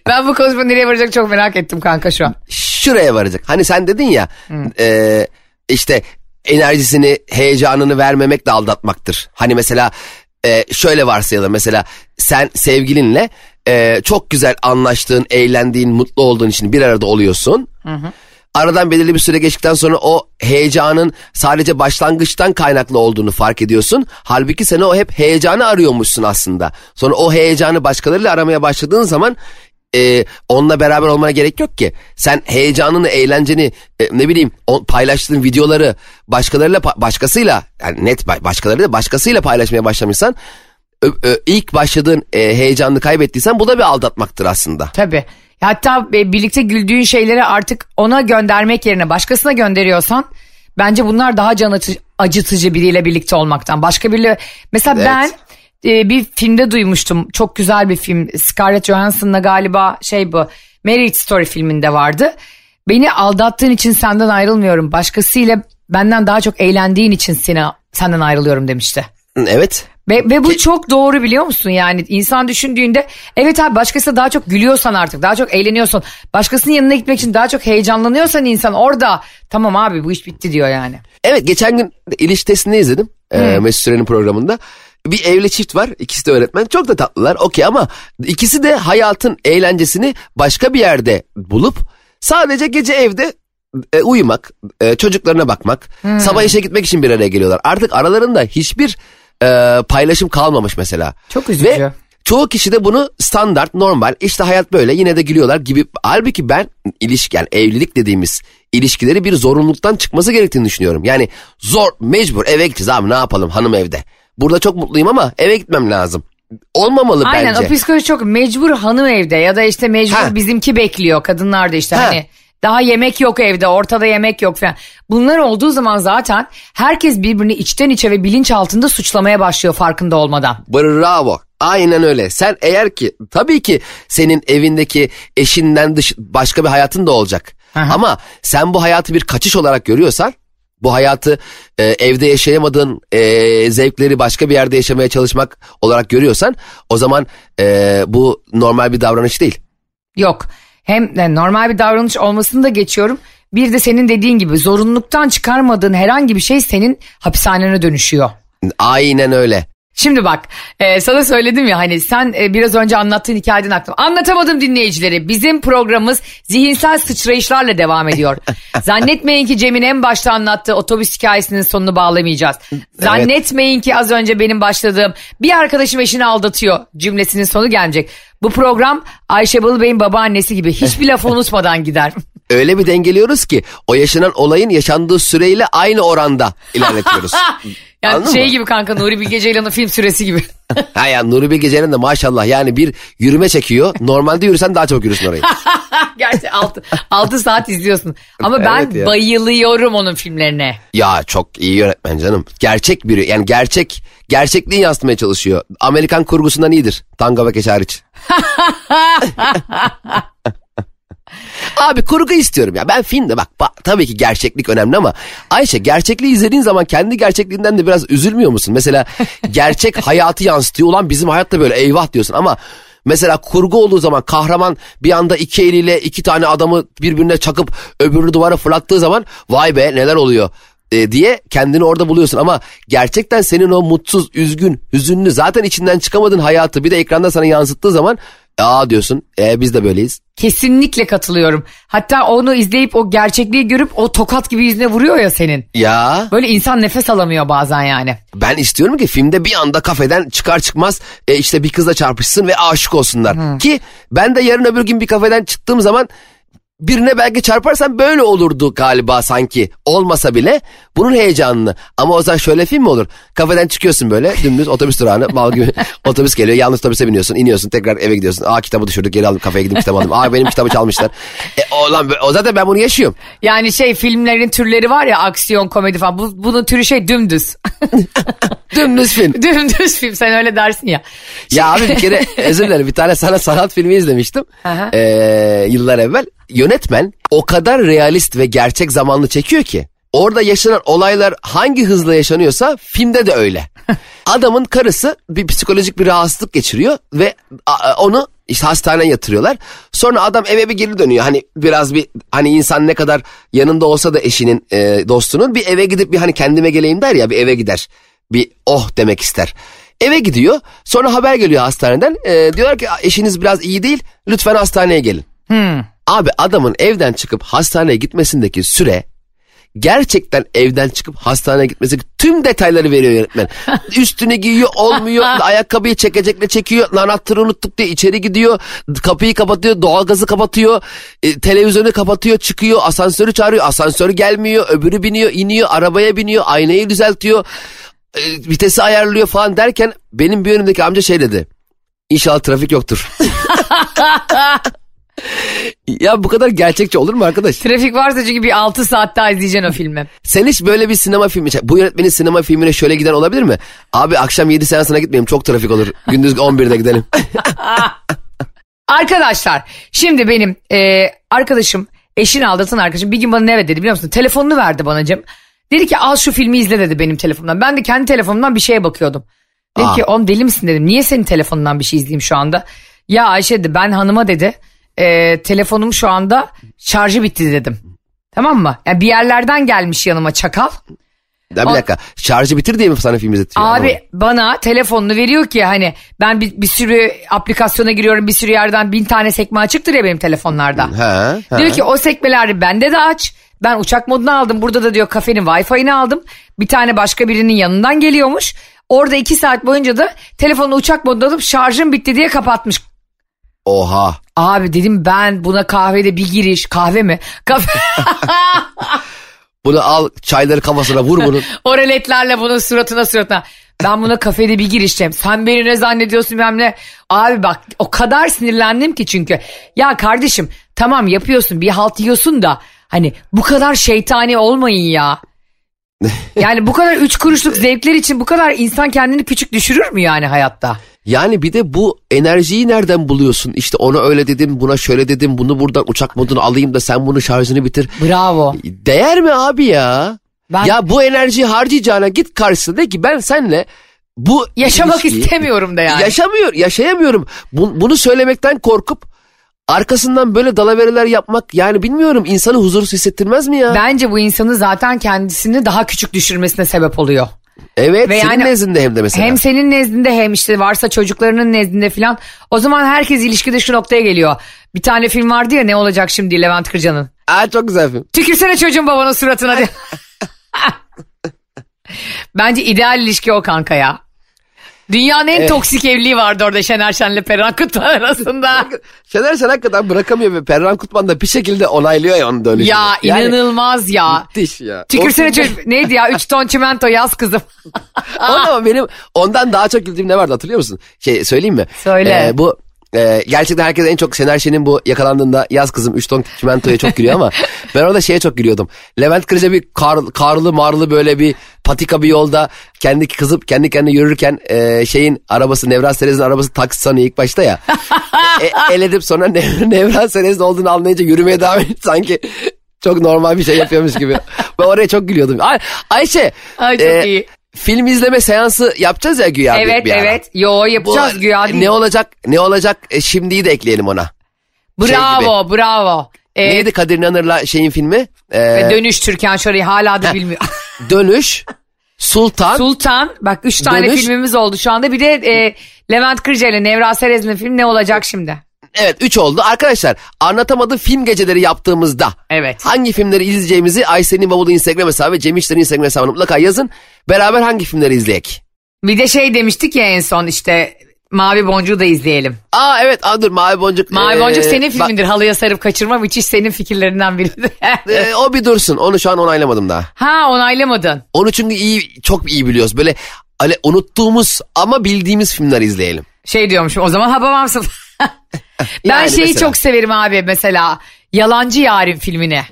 ben bu konuşma nereye varacak çok merak ettim kanka şu an. Şuraya varacak. Hani sen dedin ya e, işte enerjisini heyecanını vermemek de aldatmaktır. Hani mesela e, şöyle varsayalım mesela sen sevgilinle e, çok güzel anlaştığın, eğlendiğin, mutlu olduğun için bir arada oluyorsun. Aradan belirli bir süre geçtikten sonra o heyecanın sadece başlangıçtan kaynaklı olduğunu fark ediyorsun. Halbuki sen o hep heyecanı arıyormuşsun aslında. Sonra o heyecanı başkalarıyla aramaya başladığın zaman e, onunla beraber olmana gerek yok ki. Sen heyecanını, eğlenceni, e, ne bileyim o, paylaştığın videoları başkalarıyla başkasıyla yani net ba- başkalarıyla başkasıyla paylaşmaya başlamışsan ilk başladığın e, heyecanını kaybettiysen bu da bir aldatmaktır aslında. Tabii. Hatta e, birlikte güldüğün şeyleri artık ona göndermek yerine başkasına gönderiyorsan bence bunlar daha can acı- acıtıcı biriyle birlikte olmaktan. Başka biriyle mesela Evet. ben e, bir filmde duymuştum. Çok güzel bir film. Scarlett Johansson'la galiba şey bu Marriage Story filminde vardı. Beni aldattığın için senden ayrılmıyorum. Başkasıyla benden daha çok eğlendiğin için seni senden ayrılıyorum demişti. Evet. Ve, ve bu çok doğru biliyor musun yani insan düşündüğünde evet abi başkasıyla daha çok gülüyorsan artık daha çok eğleniyorsun başkasının yanına gitmek için daha çok heyecanlanıyorsan insan orada tamam abi bu iş bitti diyor yani. Evet geçen gün ilişkisini izledim. E, Mesut Süren'in programında. Bir evli çift var. ikisi de öğretmen. Çok da tatlılar. Okey ama ikisi de hayatın eğlencesini başka bir yerde bulup sadece gece evde e, uyumak, e, çocuklarına bakmak, sabah işe gitmek için bir araya geliyorlar. Artık aralarında hiçbir e, paylaşım kalmamış mesela. Çok üzücü. Ve çoğu kişi de bunu standart, normal, işte hayat böyle yine de gülüyorlar gibi. Halbuki ben ilişki yani evlilik dediğimiz ilişkileri bir zorunluluktan çıkması gerektiğini düşünüyorum. Yani zor, mecbur eve gideceğiz abi ne yapalım hanım evde. Burada çok mutluyum ama eve gitmem lazım. Olmamalı Aynen bence. o psikoloji çok mecbur hanım evde ya da işte mecbur Ha. bizimki bekliyor kadınlar da işte Ha. hani Daha yemek yok evde ortada yemek yok falan. Bunlar olduğu zaman zaten herkes birbirini içten içe ve bilinç altında suçlamaya başlıyor farkında olmadan. Bravo. Aynen öyle. Sen eğer ki tabii ki senin evindeki eşinden dış başka bir hayatın da olacak. Aha. Ama sen bu hayatı bir kaçış olarak görüyorsan bu hayatı e, evde yaşayamadığın e, zevkleri başka bir yerde yaşamaya çalışmak olarak görüyorsan o zaman e, bu normal bir davranış değil. Yok. Hem normal bir davranış olmasını da geçiyorum. Bir de senin dediğin gibi zorunluluktan çıkarmadığın herhangi bir şey senin hapishanene dönüşüyor. Aynen öyle. Şimdi bak e, sana söyledim ya hani sen e, biraz önce anlattığın hikayeden aklıma. Anlatamadım dinleyicileri. Bizim programımız zihinsel sıçrayışlarla devam ediyor. Zannetmeyin ki Cem'in en başta anlattığı otobüs hikayesinin sonunu bağlamayacağız. Zannetmeyin ki az önce benim başladığım bir arkadaşım eşini aldatıyor cümlesinin sonu gelmeyecek. Bu program Ayşe Balıbey'in babaannesi gibi hiçbir lafı unutmadan gider. Öyle bir dengeliyoruz ki o yaşanan olayın yaşandığı süreyle aynı oranda ilerletiyoruz. Yani Anladın şey mı? gibi kanka Nuri Bilge Ceylan'ın film süresi gibi. ha ya Nuri Bilge Ceylan de maşallah yani bir yürüme çekiyor. Normalde yürüsen daha çabuk yürürsün orayı. Gerçi 6, 6 saat izliyorsun. Ama ben ya. bayılıyorum onun filmlerine. Ya çok iyi yönetmen canım. Gerçek biri yani gerçek gerçekliği yansıtmaya çalışıyor. Amerikan kurgusundan iyidir. Tango ve Keş hariç. Abi kurgu istiyorum ya. Ben filmde bak, bak tabii ki gerçeklik önemli ama Ayşe gerçekliği izlediğin zaman kendi gerçekliğinden de biraz üzülmüyor musun? Mesela gerçek hayatı yansıtıyor. Ulan bizim hayatta böyle eyvah diyorsun ama Mesela kurgu olduğu zaman kahraman bir anda iki eliyle iki tane adamı birbirine çakıp öbürünü duvara fırlattığı zaman vay be neler oluyor e, diye kendini orada buluyorsun. Ama gerçekten senin o mutsuz, üzgün, hüzünlü zaten içinden çıkamadığın hayatı bir de ekranda sana yansıttığı zaman aa diyorsun e, biz de böyleyiz. Kesinlikle katılıyorum. Hatta onu izleyip o gerçekliği görüp o tokat gibi yüzüne vuruyor ya senin. Ya Böyle insan nefes alamıyor bazen yani. ben istiyorum ki filmde bir anda kafeden çıkar çıkmaz e, işte bir kızla çarpışsın ve aşık olsunlar. Ki ben de yarın öbür gün bir kafeden çıktığım zaman birine belki çarparsam böyle olurdu galiba sanki olmasa bile bunun heyecanını. Ama o zaman şöyle film mi olur? Kafeden çıkıyorsun böyle dümdüz otobüs durağına mal gibi otobüs geliyor yanlış otobüse biniyorsun iniyorsun tekrar eve gidiyorsun. Aa kitabı düşürdük geri aldım kafeye gidip kitabı aldım. Aa benim kitabı çalmışlar. E, o, lan, o zaten ben bunu yaşıyorum. Yani şey filmlerin türleri var ya aksiyon komedi falan. Bu, bunun türü şey dümdüz. Dümdüz film. dümdüz film sen öyle dersin ya. Ya abi bir kere özür dilerim bir tane sana sanat filmi izlemiştim. Aha. Ee, yıllar evvel. Yönetmen o kadar realist ve gerçek zamanlı çekiyor ki. Orada yaşanan olaylar hangi hızla yaşanıyorsa filmde de öyle. Adamın karısı bir psikolojik bir rahatsızlık geçiriyor ve onu işte hastaneye yatırıyorlar. Sonra adam eve bir geri dönüyor. Hani biraz bir hani insan ne kadar yanında olsa da eşinin e, dostunun bir eve gidip bir hani kendime geleyim der ya bir eve gider. Bir oh demek ister. Eve gidiyor. Sonra haber geliyor hastaneden. E, diyorlar ki eşiniz biraz iyi değil. Lütfen hastaneye gelin. Abi adamın evden çıkıp hastaneye gitmesindeki süre gerçekten evden çıkıp hastaneye gitmesi tüm detayları veriyor yönetmen. Üstünü giyiyor olmuyor ayakkabıyı çekecekle çekiyor anahtarı unuttuk diye içeri gidiyor kapıyı kapatıyor doğalgazı kapatıyor e, televizyonu kapatıyor çıkıyor asansörü çağırıyor asansör gelmiyor öbürü biniyor iniyor arabaya biniyor aynayı düzeltiyor e, vitesi ayarlıyor falan derken benim bir önümdeki amca şey dedi İnşallah trafik yoktur. ya bu kadar gerçekçi olur mu arkadaş? Trafik varsa çünkü bir 6 saat daha izleyeceksin o filmi. Sen hiç böyle bir sinema filmi, bu yönetmenin sinema filmine şöyle giden olabilir mi? Abi akşam 7 seansına gitmeyeyim çok trafik olur. Gündüz 11'de gidelim. Arkadaşlar şimdi benim e, arkadaşım eşini aldatan arkadaşım bir gün bana ne dedi biliyor musun? Telefonunu verdi bana Cem. Dedi ki al şu filmi izle dedi benim telefonumdan. Ben de kendi telefonumdan bir şeye bakıyordum. Dedi Aa. ki oğlum deli misin dedim. Niye senin telefonundan bir şey izleyeyim şu anda? Ya Ayşe dedi ben hanıma dedi e, telefonum şu anda şarjı bitti dedim. Tamam mı? Yani bir yerlerden gelmiş yanıma çakal. Ya bir O- dakika şarjı bitir diye mi sana film izletiyor? Abi bana telefonunu veriyor ki hani ben bir, bir sürü aplikasyona giriyorum bir sürü yerden bin tane sekme açıktır ya benim telefonlarda. Ha, ha. Diyor ki o sekmeleri bende de aç. Ben uçak modunu aldım. Burada da diyor kafenin Wi-Fi'ini aldım. Bir tane başka birinin yanından geliyormuş. Orada iki saat boyunca da telefonu uçak moduna alıp şarjım bitti diye kapatmış. Oha. Abi dedim ben buna kahvede bir giriş. Kahve mi? Kahve. Bunu al çayları kafasına vur bunun. o reletlerle bunun suratına suratına. Ben buna kafede bir girişeceğim. Sen beni ne zannediyorsun bilmem ne. Abi bak o kadar sinirlendim ki çünkü. Ya kardeşim tamam yapıyorsun bir halt yiyorsun da hani bu kadar şeytani olmayın ya. Yani bu kadar üç kuruşluk zevkler için bu kadar insan kendini küçük düşürür mü yani hayatta? Yani bir de bu enerjiyi nereden buluyorsun? İşte ona öyle dedim, buna şöyle dedim, bunu buradan uçak modunu alayım da sen bunu şarjını bitir. Bravo. Değer mi abi ya? Ben Ya bu enerjiyi harcayacağına git karşısına de ki ben senle bu yaşamak ilişkiyi- istemiyorum da yani. Yaşamıyor, yaşayamıyorum. Bu- bunu söylemekten korkup arkasından böyle dalavereler yapmak yani bilmiyorum insanı huzursuz hissettirmez mi ya? Bence bu insanın zaten kendisini daha küçük düşürmesine sebep oluyor. Evet Ve senin yani- nezdinde hem de mesela. Hem senin nezdinde hem işte varsa çocuklarının nezdinde filan. O zaman herkes ilişkide şu noktaya geliyor. Bir tane film vardı ya ne olacak şimdi Levent Kırca'nın. Aa, çok güzel film. Tükürsene çocuğun babanın suratına diye. Bence ideal ilişki o kanka ya. Dünyanın en toksik evliliği vardı orada Şener Şen'le Perihan Kutman arasında. Şener Şen hakikaten bırakamıyor ve Perran Kutman da bir şekilde onaylıyor ya onun dönüşünü. ya Yani inanılmaz ya. müthiş ya. Tükürsene çocuk. Neydi ya? Üç ton çimento yaz kızım. Ama benim ondan daha çok güldüğüm ne vardı hatırlıyor musun? Şey söyleyeyim mi? Söyle. Ee, bu e, gerçekten herkes en çok Şener Şen'in bu yakalandığında yaz kızım 3 ton çimentoya çok gülüyor ama ben orada şeye çok gülüyordum. Levent Kırca bir kar, karlı marlı böyle bir patika bir yolda kendi kızıp kendi kendine yürürken e, şeyin arabası Nevran Serez'in arabası taksi sanıyor ilk başta ya. e, el edip sonra Nev- Nevran Serez'in olduğunu anlayınca yürümeye devam ediyor sanki. Çok normal bir şey yapıyormuş gibi. Ben oraya çok gülüyordum. Ay, Ayşe. Ay, çok e, iyi. Film izleme seansı yapacağız ya güya. bir- evet bir ara. evet. Yo Bu, yapacağız güya değil. Ne olacak ne olacak e, şimdiyi de ekleyelim ona. şey Bravo bravo. Ee, Neydi Kadir İnanır'la şeyin filmi? Ee, dönüş Türkan Şoray'ı hala da bilmiyor. Dönüş, Sultan. Sultan bak üç tane Dönüş. filmimiz oldu şu anda. Bir de e, Levent Kırca ile Nevra Serez'in film ne olacak şimdi? Evet 3 oldu. Arkadaşlar anlatamadım film geceleri yaptığımızda Evet. hangi filmleri izleyeceğimizi Ayşe'nin bavulu Instagram hesabı ve Cem İşler'in Instagram hesabına mutlaka yazın. Beraber hangi filmleri izleyek? Bir de şey demiştik ya en son işte Mavi Boncuğu da izleyelim. Aa evet aa, dur Mavi Boncuk. Mavi ee, Boncuk senin bak, filmindir. Halıya sarıp kaçırma müthiş senin fikirlerinden biridir. ee, o bir dursun onu şu an onaylamadım daha. ha onaylamadın. Onu çünkü iyi çok iyi biliyoruz. Böyle hani unuttuğumuz ama bildiğimiz filmler izleyelim. Şey diyormuşum o zaman habamamsın. Ben Yani şeyi mesela. çok severim abi mesela Yalancı Yarim filmini.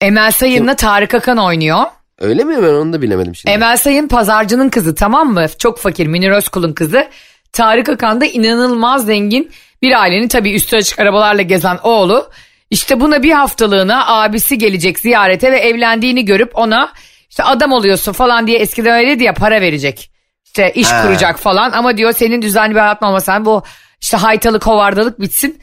Emel Sayın'la Tarık Akan oynuyor. Öyle mi? Ben onu da bilemedim şimdi. Emel Sayın pazarcının kızı tamam mı? Çok fakir Münir Özkul'un kızı. Tarık Akan da inanılmaz zengin bir ailenin tabii üstü açık arabalarla gezen oğlu. İşte buna bir haftalığına abisi gelecek ziyarete ve evlendiğini görüp ona işte adam oluyorsun falan diye eskiden öyleydi ya para verecek. İşte iş Ha. kuracak falan ama diyor senin düzenli bir hayatın olmasa bu işte haytalık hovardalık bitsin.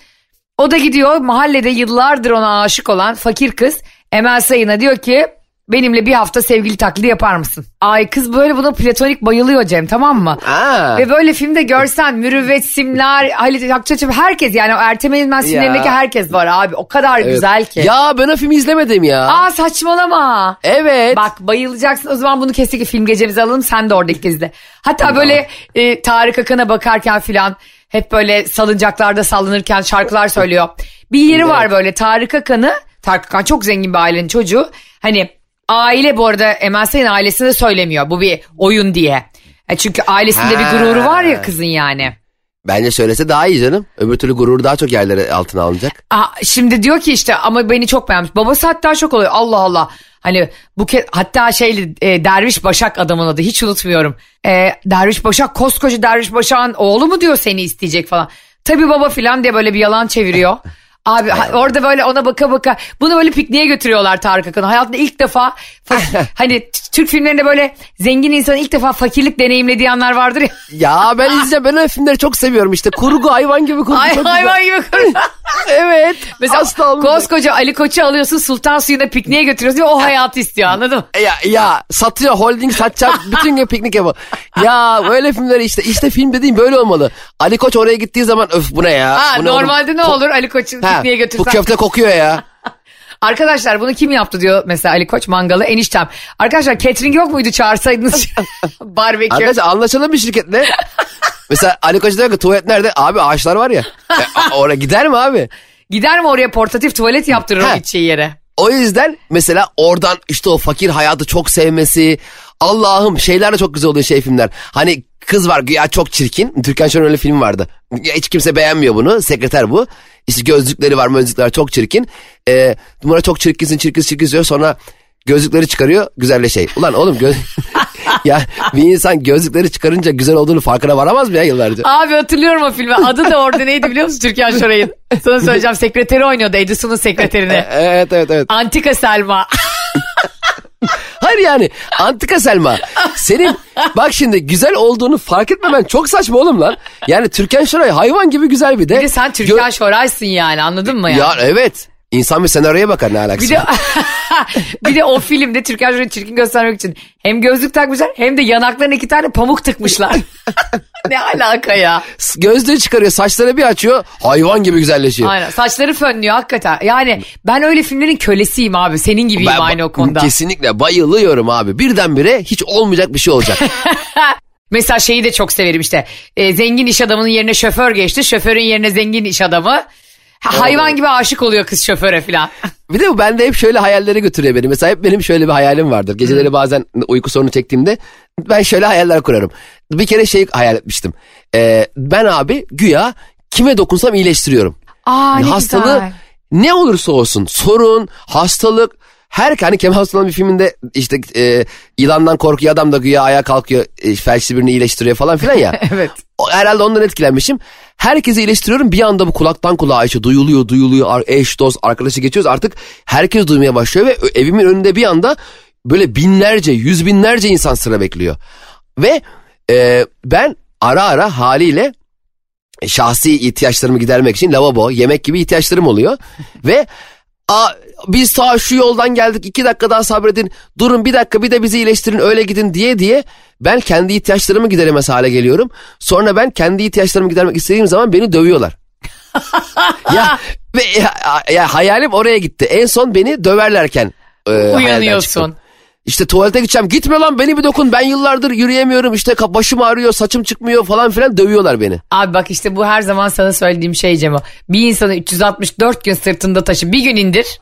O da gidiyor mahallede yıllardır ona aşık olan fakir kız Emel Sayın'a diyor ki benimle bir hafta sevgili taklidi yapar mısın? Ay kız böyle buna platonik bayılıyor Cem tamam mı? Aa. Ve böyle filmde görsen Mürüvvet Simler, Halit Akçaçım herkes yani o Ertem Eğilmez filmlerindeki herkes var abi. O kadar Evet. güzel ki. Ya ben o filmi izlemedim ya. Aa saçmalama. evet. Bak bayılacaksın o zaman bunu kesinlikle film gecemize alalım sen de orada ilk izle. Hatta böyle e, Tarık Akan'a bakarken filan hep böyle salıncaklarda sallanırken şarkılar söylüyor. Bir yeri var böyle Tarık Akan'ı Tarık Akan çok zengin bir ailenin çocuğu. Hani aile bu arada Emel Sayın ailesine söylemiyor bu bir oyun diye. E çünkü ailesinde bir Ha. gururu var ya kızın yani. Bence söylese daha iyi canım. Öbür türlü gurur daha çok yerlere altına alınacak. Aa, şimdi diyor ki işte ama beni çok beğenmiş. Babası hatta şok oluyor. Allah Allah. Hani bu ke- hatta şeyli e, Derviş Başak adamın adı hiç unutmuyorum. E, Derviş Başak koskoca Derviş Başak'ın oğlu mu diyor seni isteyecek falan. Tabii baba filan diye böyle bir yalan çeviriyor. Abi ha- orada böyle ona baka baka bunu böyle pikniğe götürüyorlar Tarık Akan'ı. Hayatında ilk defa fa- hani Türk filmlerinde böyle zengin insanın ilk defa fakirlik deneyimlediği anlar vardır ya. Ya ben izleyeceğim. Ben öyle filmleri çok seviyorum işte. Kurgu hayvan gibi kurgu. Ay, çok güzel. hayvan gibi kurgu. Evet. Mesela Asla olmayacak. koskoca Ali Koç'u alıyorsun Sultan Suyu'na pikniğe götürüyorsun o hayatı istiyor anladın mı? Ya, ya satıyor holding satacak bütün gün piknik yapıyor. Ya böyle filmleri işte işte film dediğim böyle olmalı. Ali Koç oraya gittiği zaman öf bu ne ya? Ha, Bu ne oğlum? normalde ne olur Ali Koç'u Pikniğe bu götürsen. köfte kokuyor ya. Arkadaşlar bunu kim yaptı diyor mesela Ali Koç mangalı eniştem. Arkadaşlar catering yok muydu çağırsaydınız barbekü. Arkadaşlar anlaşalım bir şirketle. Mesela Ali Koç diyor ki tuvalet nerede? Abi ağaçlar var ya. E, oraya gider mi abi? Gider mi oraya portatif tuvalet yaptırır o gideceği yere? O yüzden mesela oradan işte o fakir hayatı çok sevmesi. Allah'ım şeyler de çok güzel oluyor şey filmler. Hani kız var ya çok çirkin. Türkan Şoray öyle film vardı. Ya hiç kimse beğenmiyor bunu. Sekreter bu. İşte gözlükleri var gözlükler çok çirkin. Ee, Murat çok çirkinsin çirkinsin çirkinsin diyor sonra gözlükleri çıkarıyor güzelle şey. Ulan oğlum göz... ya bir insan gözlükleri çıkarınca güzel olduğunu farkına varamaz mı ya yıllarca? Abi hatırlıyorum o filmi. Adı da orada neydi biliyor musun Türkan Şoray'ın? Sana söyleyeceğim sekreteri oynuyordu Edison'un sekreterini. evet evet evet. Antika Selma. Hayır yani antika Selma. Senin bak şimdi güzel olduğunu fark etmemen çok saçma oğlum lan. Yani Türkan Şoray hayvan gibi güzel bir de. Bir de sen Türkan Şoray'sın yani anladın mı ya? Ya evet. İnsan bir senaryoya bakar ne alakası Bir de, bir de o filmde Türkan Şoray'ı çirkin göstermek için hem gözlük takmışlar hem de yanaklarına iki tane pamuk tıkmışlar. ne alaka ya? Gözlüğü çıkarıyor saçları bir açıyor hayvan gibi güzelleşiyor. Aynen saçları fönlüyor hakikaten. Yani ben öyle filmlerin kölesiyim abi. Senin gibiyim Ben- aynı o konuda. Kesinlikle bayılıyorum abi. Birdenbire hiç olmayacak bir şey olacak. Mesela şeyi de çok severim işte. E, zengin iş adamının yerine şoför geçti. Şoförün yerine zengin iş adamı. Ha- Hayvan gibi aşık oluyor kız şoföre falan. bir de bu bende hep şöyle hayallere götürüyor beni. Mesela hep benim şöyle bir hayalim vardır. Geceleri bazen uyku sorunu çektiğimde ben şöyle hayaller kurarım. Bir kere şey hayal etmiştim. Ee, ben abi güya kime dokunsam iyileştiriyorum. Aa ne hastalığı güzel. ne olursa olsun sorun, hastalık her hani Kemal Sunal'ın bir filminde işte e, yılandan korkuyor adam da güya ayağa kalkıyor e, felçli birini iyileştiriyor falan filan ya. Evet. O- Herhalde ondan etkilenmişim. Herkesi iyileştiriyorum bir anda bu kulaktan kulağa işte duyuluyor duyuluyor eş dost arkadaşı geçiyoruz artık herkes duymaya başlıyor ve evimin önünde bir anda böyle binlerce yüz binlerce insan sıra bekliyor. Ve e, ben ara ara haliyle şahsi ihtiyaçlarımı gidermek için lavabo, yemek gibi ihtiyaçlarım oluyor. Ve a, biz ta şu yoldan geldik iki dakika daha sabredin durun bir dakika bir de bizi iyileştirin öyle gidin diye diye ben kendi ihtiyaçlarımı gideremez hale geliyorum. Sonra ben kendi ihtiyaçlarımı gidermek istediğim zaman beni dövüyorlar. ya ve ya, ya hayalim oraya gitti. En son beni döverlerken e, Uyanıyorsun. İşte tuvalete gideceğim. Gitme lan beni bir dokun. Ben yıllardır yürüyemiyorum. İşte başım ağrıyor, saçım çıkmıyor falan filan dövüyorlar beni. Abi bak işte bu her zaman sana söylediğim şey Cemo. Bir insanı 364 gün sırtında taşı bir gün indir.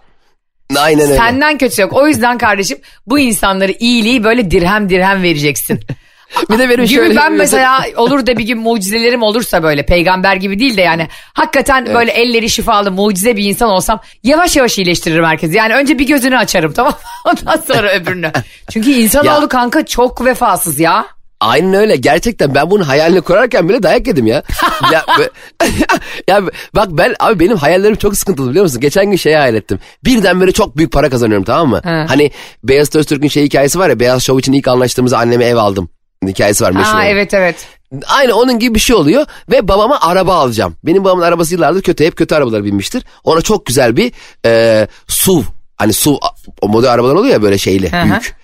Aynen öyle. Senden kötü yok. O yüzden kardeşim bu insanları iyiliği böyle dirhem dirhem vereceksin. Bir de benim gibi şöyle ben mesela olur da bir gün mucizelerim olursa böyle peygamber gibi değil de yani hakikaten böyle elleri şifalı mucize bir insan olsam yavaş yavaş iyileştiririm herkesi. Yani önce bir gözünü açarım tamam mı? Ondan sonra öbürünü. Çünkü insanoğlu Ya. kanka çok vefasız ya. Aynen öyle. Gerçekten ben bunun hayalini kurarken bile dayak yedim ya. ya, be- ya bak ben abi benim hayallerim çok sıkıntılı biliyor musun? Geçen gün şeyi hayal ettim. Birdenbire çok büyük para kazanıyorum tamam mı? He. Hani Beyaz Öztürk'ün şey hikayesi var ya Beyaz Show için ilk anlaştığımızda anneme ev aldım. Hikayesi var meşhur. Aa evet evet. Aynı onun gibi bir şey oluyor ve babama araba alacağım. Benim babamın arabası yıllardır kötü hep kötü arabalara binmiştir. Ona çok güzel bir e, SUV hani SUV o model arabalar oluyor ya böyle şeyli Hı hı. büyük.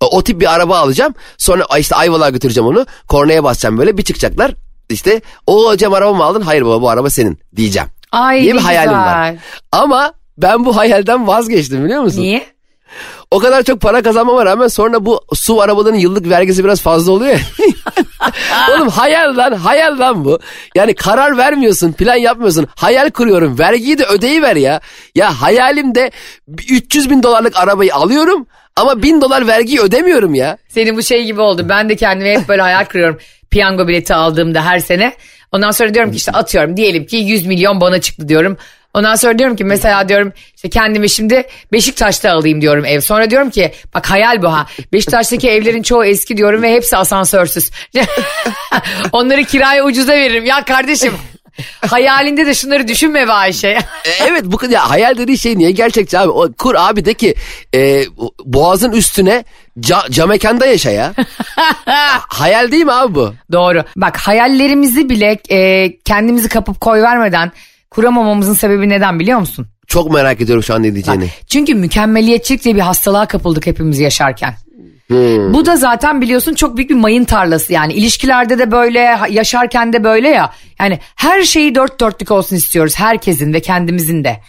O, o tip bir araba alacağım. Sonra işte Ayvalık'a götüreceğim onu. Kornaya basacağım böyle bir çıkacaklar. İşte o hocam araba mı aldın? Hayır baba bu araba senin diyeceğim. Ay diye bir hayalim var. güzel. Ama ben bu hayalden vazgeçtim biliyor musun? Niye? O kadar çok para kazanmama rağmen sonra bu SUV arabaların yıllık vergisi biraz fazla oluyor. Oğlum hayal lan hayal lan bu. Yani karar vermiyorsun plan yapmıyorsun. Hayal kuruyorum vergiyi de ödeyiver ya. Ya hayalimde 300 bin dolarlık arabayı alıyorum ama 1000 dolar vergiyi ödemiyorum ya. Senin bu şey gibi oldu. Ben de kendime hep böyle hayal kuruyorum. Piyango bileti aldığımda her sene. Ondan sonra diyorum ki işte atıyorum diyelim ki 100 milyon bana çıktı diyorum. Ondan sonra diyorum ki mesela diyorum işte kendime şimdi Beşiktaş'ta alayım diyorum ev. Sonra diyorum ki bak hayal bu ha. Beşiktaş'taki evlerin çoğu eski diyorum ve hepsi asansörsüz. Onları kiraya ucuza veririm. Ya kardeşim hayalinde de şunları düşünme be Ayşe. E, evet bu ya hayal dediği şey niye gerçekçi abi? O, kur abi de ki e, boğazın üstüne ca, camekanda yaşa ya. hayal değil mi abi bu? Doğru. Bak hayallerimizi bile e, kendimizi kapıp koy vermeden kuramamamızın sebebi neden biliyor musun? Çok merak ediyorum şu an ne diyeceğini. Çünkü mükemmeliyetçilik diye bir hastalığa kapıldık hepimiz yaşarken. Bu da zaten biliyorsun çok büyük bir mayın tarlası yani ilişkilerde de böyle yaşarken de böyle ya yani her şeyi dört dörtlük olsun istiyoruz herkesin ve kendimizin de.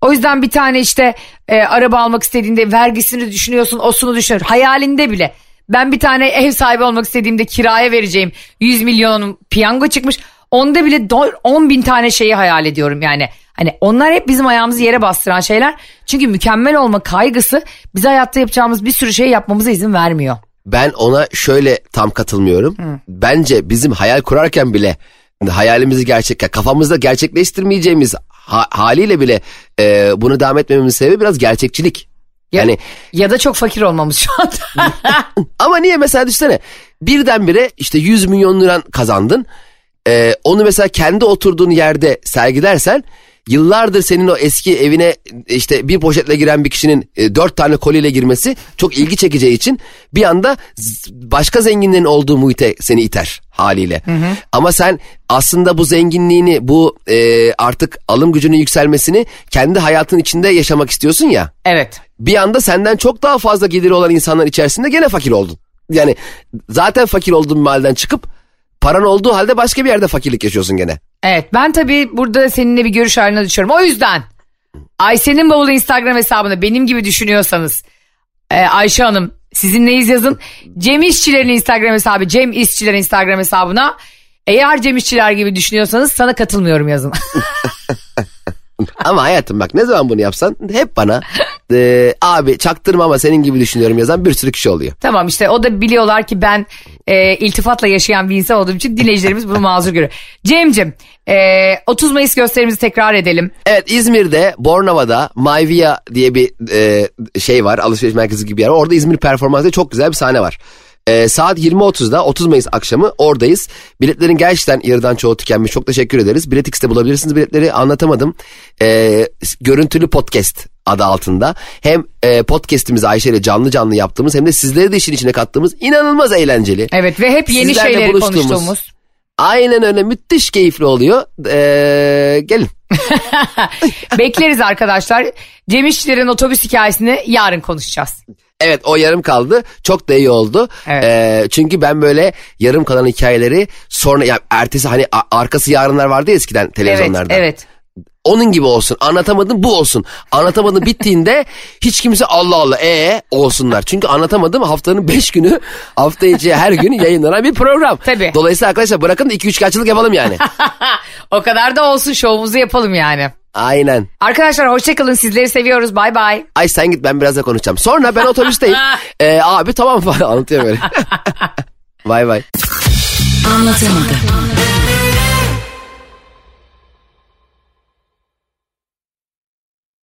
O yüzden bir tane işte e, araba almak istediğinde vergisini düşünüyorsun osunu düşünüyorsun hayalinde bile. Ben bir tane ev sahibi olmak istediğimde kiraya vereceğim 100 milyon piyango çıkmış onda bile do- 10 bin tane şeyi hayal ediyorum yani. Hani onlar hep bizim ayağımızı yere bastıran şeyler. Çünkü mükemmel olma kaygısı bize hayatta yapacağımız bir sürü şey yapmamıza izin vermiyor. Ben ona şöyle tam katılmıyorum. Bence bizim hayal kurarken bile hayalimizi gerçek kafamızda gerçekleştirmeyeceğimiz ha- haliyle bile e, bunu devam etmememin sebebi biraz gerçekçilik. Ya, Yani ya da çok fakir olmamız şu anda. ama niye mesela düşünsene birdenbire işte 100 milyon liran kazandın. E, onu mesela kendi oturduğun yerde sergilersen yıllardır senin o eski evine işte bir poşetle giren bir kişinin e, dört tane koliyle girmesi çok ilgi çekeceği için bir anda başka zenginlerin olduğu muhite seni iter haliyle. Ama sen aslında bu zenginliğini bu e, artık alım gücünün yükselmesini kendi hayatın içinde yaşamak istiyorsun ya evet. bir anda senden çok daha fazla geliri olan insanlar içerisinde gene fakir oldun. Yani zaten fakir olduğun bir halden çıkıp paran olduğu halde başka bir yerde fakirlik yaşıyorsun gene. Evet ben tabii burada seninle bir görüş haline düşüyorum. O yüzden Ayşe'nin bavulu Instagram hesabına benim gibi düşünüyorsanız e, Ayşe Hanım sizinleyiz yazın. Cem İşçilerin Instagram hesabı Cem İşçilerin Instagram hesabına eğer Cem İşçiler gibi düşünüyorsanız sana katılmıyorum yazın. Ama hayatım bak ne zaman bunu yapsan hep bana e, abi çaktırma ama senin gibi düşünüyorum yazan bir sürü kişi oluyor. tamam işte o da biliyorlar ki ben e, iltifatla yaşayan bir insan olduğum için dinleyicilerimiz bunu mazur görüyor. Cem'cim e, 30 Mayıs gösterimizi tekrar edelim. Evet İzmir'de Bornova'da Mayvia diye bir e, şey var alışveriş merkezi gibi bir yer. var. Orada İzmir performansında çok güzel bir sahne var. E, saat 20.30'da 30 Mayıs akşamı oradayız. Biletlerin gerçekten yarıdan çoğu tükenmiş. Çok teşekkür ederiz. Bilet X'te bulabilirsiniz biletleri anlatamadım. E, görüntülü podcast adı altında. Hem e, podcast'imizi Ayşe ile canlı canlı yaptığımız hem de sizleri de işin içine kattığımız inanılmaz eğlenceli. Evet ve hep yeni Sizlerle şeyleri konuştuğumuz. Aynen öyle müthiş keyifli oluyor. E, gelin. Bekleriz arkadaşlar. Cem İşçilerin otobüs hikayesini yarın konuşacağız. Evet o yarım kaldı. Çok da iyi oldu. Evet. Ee, çünkü ben böyle yarım kalan hikayeleri sonra ya ertesi hani arkası yarınlar vardı ya eskiden Evet, televizyonlarda. evet. Onun gibi olsun. Anlatamadım bu olsun. Anlatamadım bittiğinde hiç kimse Allah Allah ee olsunlar. Çünkü anlatamadım haftanın 5 günü hafta içi her gün yayınlanan bir program. Tabii. Dolayısıyla arkadaşlar bırakın da 2-3 kaçlık yapalım yani. O kadar da olsun şovumuzu yapalım yani. Aynen. Arkadaşlar hoşçakalın sizleri seviyoruz bay bay. Ay sen git ben biraz da konuşacağım. Sonra ben otobüsteyim. Ee, abi tamam falan anlatıyor böyle. Vay vay. Anlatamadım.